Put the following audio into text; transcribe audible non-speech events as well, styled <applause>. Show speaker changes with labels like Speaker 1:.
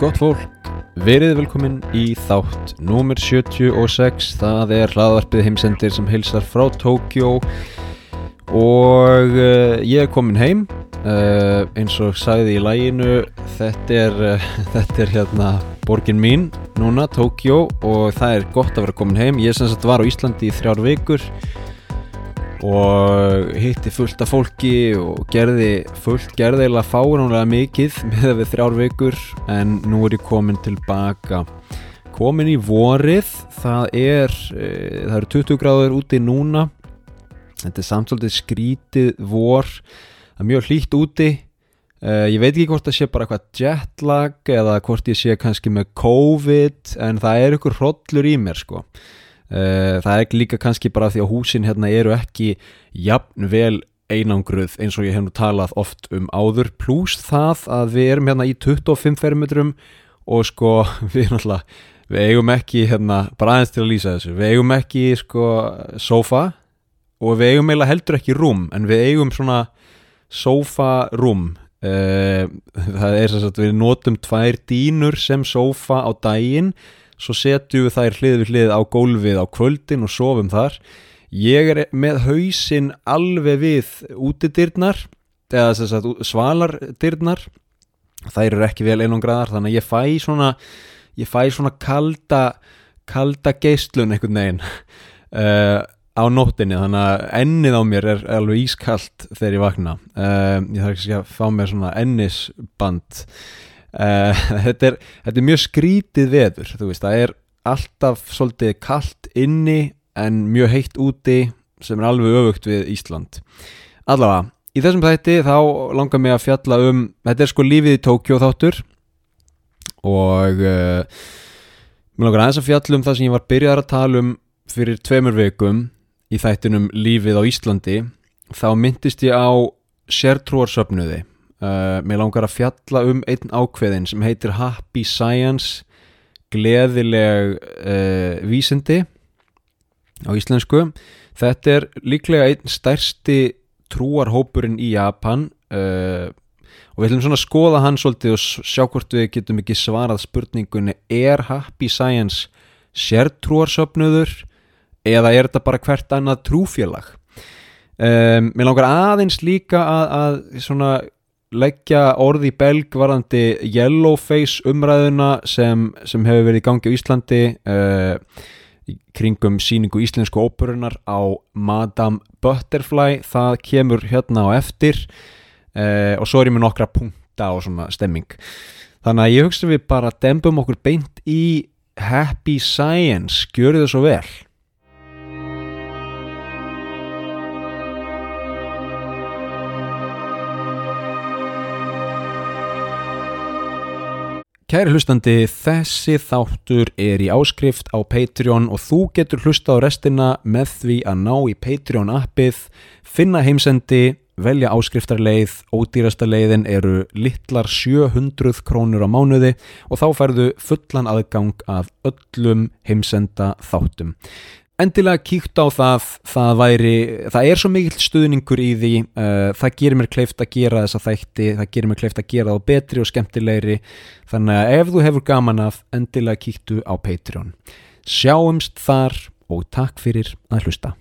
Speaker 1: Gott fólk, verið velkomin í þátt númer 76 Það er hlaðvarpið heimsendir sem heilsar frá Tókjó Og uh, ég er komin heim uh, Eins og sagði í læginu Þetta er, uh, <laughs> þetta er hérna borgin mín núna, Tókjó Og það er gott að vera komin heim. Ég sem sagt var á Íslandi í þrjár vikur og hitti fullt af fólki og gerði fullt, gerði eiginlega fáránlega mikið <laughs> með við þrjár vikur. En nú er ég komin tilbaka. Komin í vorið. Það er, e, það eru 20 gráður úti núna. Þetta er samt svolítið skrítið vor. Það er mjög hlýtt úti. E, ég veit ekki hvort það sé bara eitthvað jetlag eða hvort ég sé kannski með COVID en það er ykkur hrollur í mér sko það er líka kannski bara því að húsin hérna eru ekki jafn vel einangruð eins og ég hef nú talað oft um áður. Pluss það að við erum hérna í 25 fermetrum og sko <laughs> við alltaf við eigum ekki hérna, bara aðeins til að lýsa þessu við eigum ekki sko sofa og við eigum eiginlega heldur ekki rúm en við eigum svona sofa rúm uh, <laughs> það er þess að við notum tvær dínur sem sofa á daginn svo setjum við þær hlið við hlið á gólfið á kvöldin og sofum þar. Ég er með hausin alveg við útidyrnar eða svalardyrnar. Þær eru ekki vel einangraðar þannig að ég fæ svona ég fæ svona kalda kalda geistlun einhvern veginn uh, <laughs> á nóttinni. Þannig að ennið á mér er alveg ískalt þegar ég vakna. Uh, ég þarf ekki að fá mér svona ennisband Uh, <laughs> þetta, er, þetta er mjög skrítið veður veist, það er alltaf svolítið kallt inni en mjög heitt úti sem er alveg öfugt við Ísland. Allavega, í þessum þætti þá langar mig að fjalla um þetta er sko lífið í Tókjó þáttur og uh, mér langar aðeins að fjalla um það sem ég var byrjar að tala um fyrir tveimur veikum í þættinum lífið á Íslandi. Þá myndist ég á sértrúarsöfnuði Uh, mér langar að fjalla um einn ákveðin sem heitir Happy Science gleðileg uh, vísindi á íslensku. Þetta er líklega einn stærsti trúarhópurinn í Japan uh, og við ætlum svona að skoða hann svolítið og sjá hvort við getum ekki svarað spurningunni er Happy Science sértrúarsöfnuður eða er þetta bara hvert annað trúfélag? Um, mér langar aðeins líka að, að svona leggja orði í belg varðandi yellowface umræðuna sem, sem hefur verið í gangi á Íslandi uh, kringum síningu íslensku óperunar á Madame Butterfly. Það kemur hérna á eftir uh, og svo er ég með nokkra punkta og svona stemming. Þannig að ég hugsa við bara dembum okkur beint í Happy Science, gjör þið svo vel Kæri hlustandi, þessi þáttur er í áskrift á Patreon og þú getur hlusta á restina með því að ná í Patreon appið, finna heimsendi, velja áskriftarleið, ódýrasta leiðin eru litlar 700 krónur á mánuði og þá færðu fullan aðgang af öllum heimsenda þáttum endilega kíkt á það það væri, það er svo mikill stuðningur í því, uh, það gerir mér kleift að gera þessa þætti, það gerir mér kleift að gera þá betri og skemmtilegri. Þannig að ef þú hefur gaman af endilega kíktu á Patreon. Sjáumst þar og takk fyrir að hlusta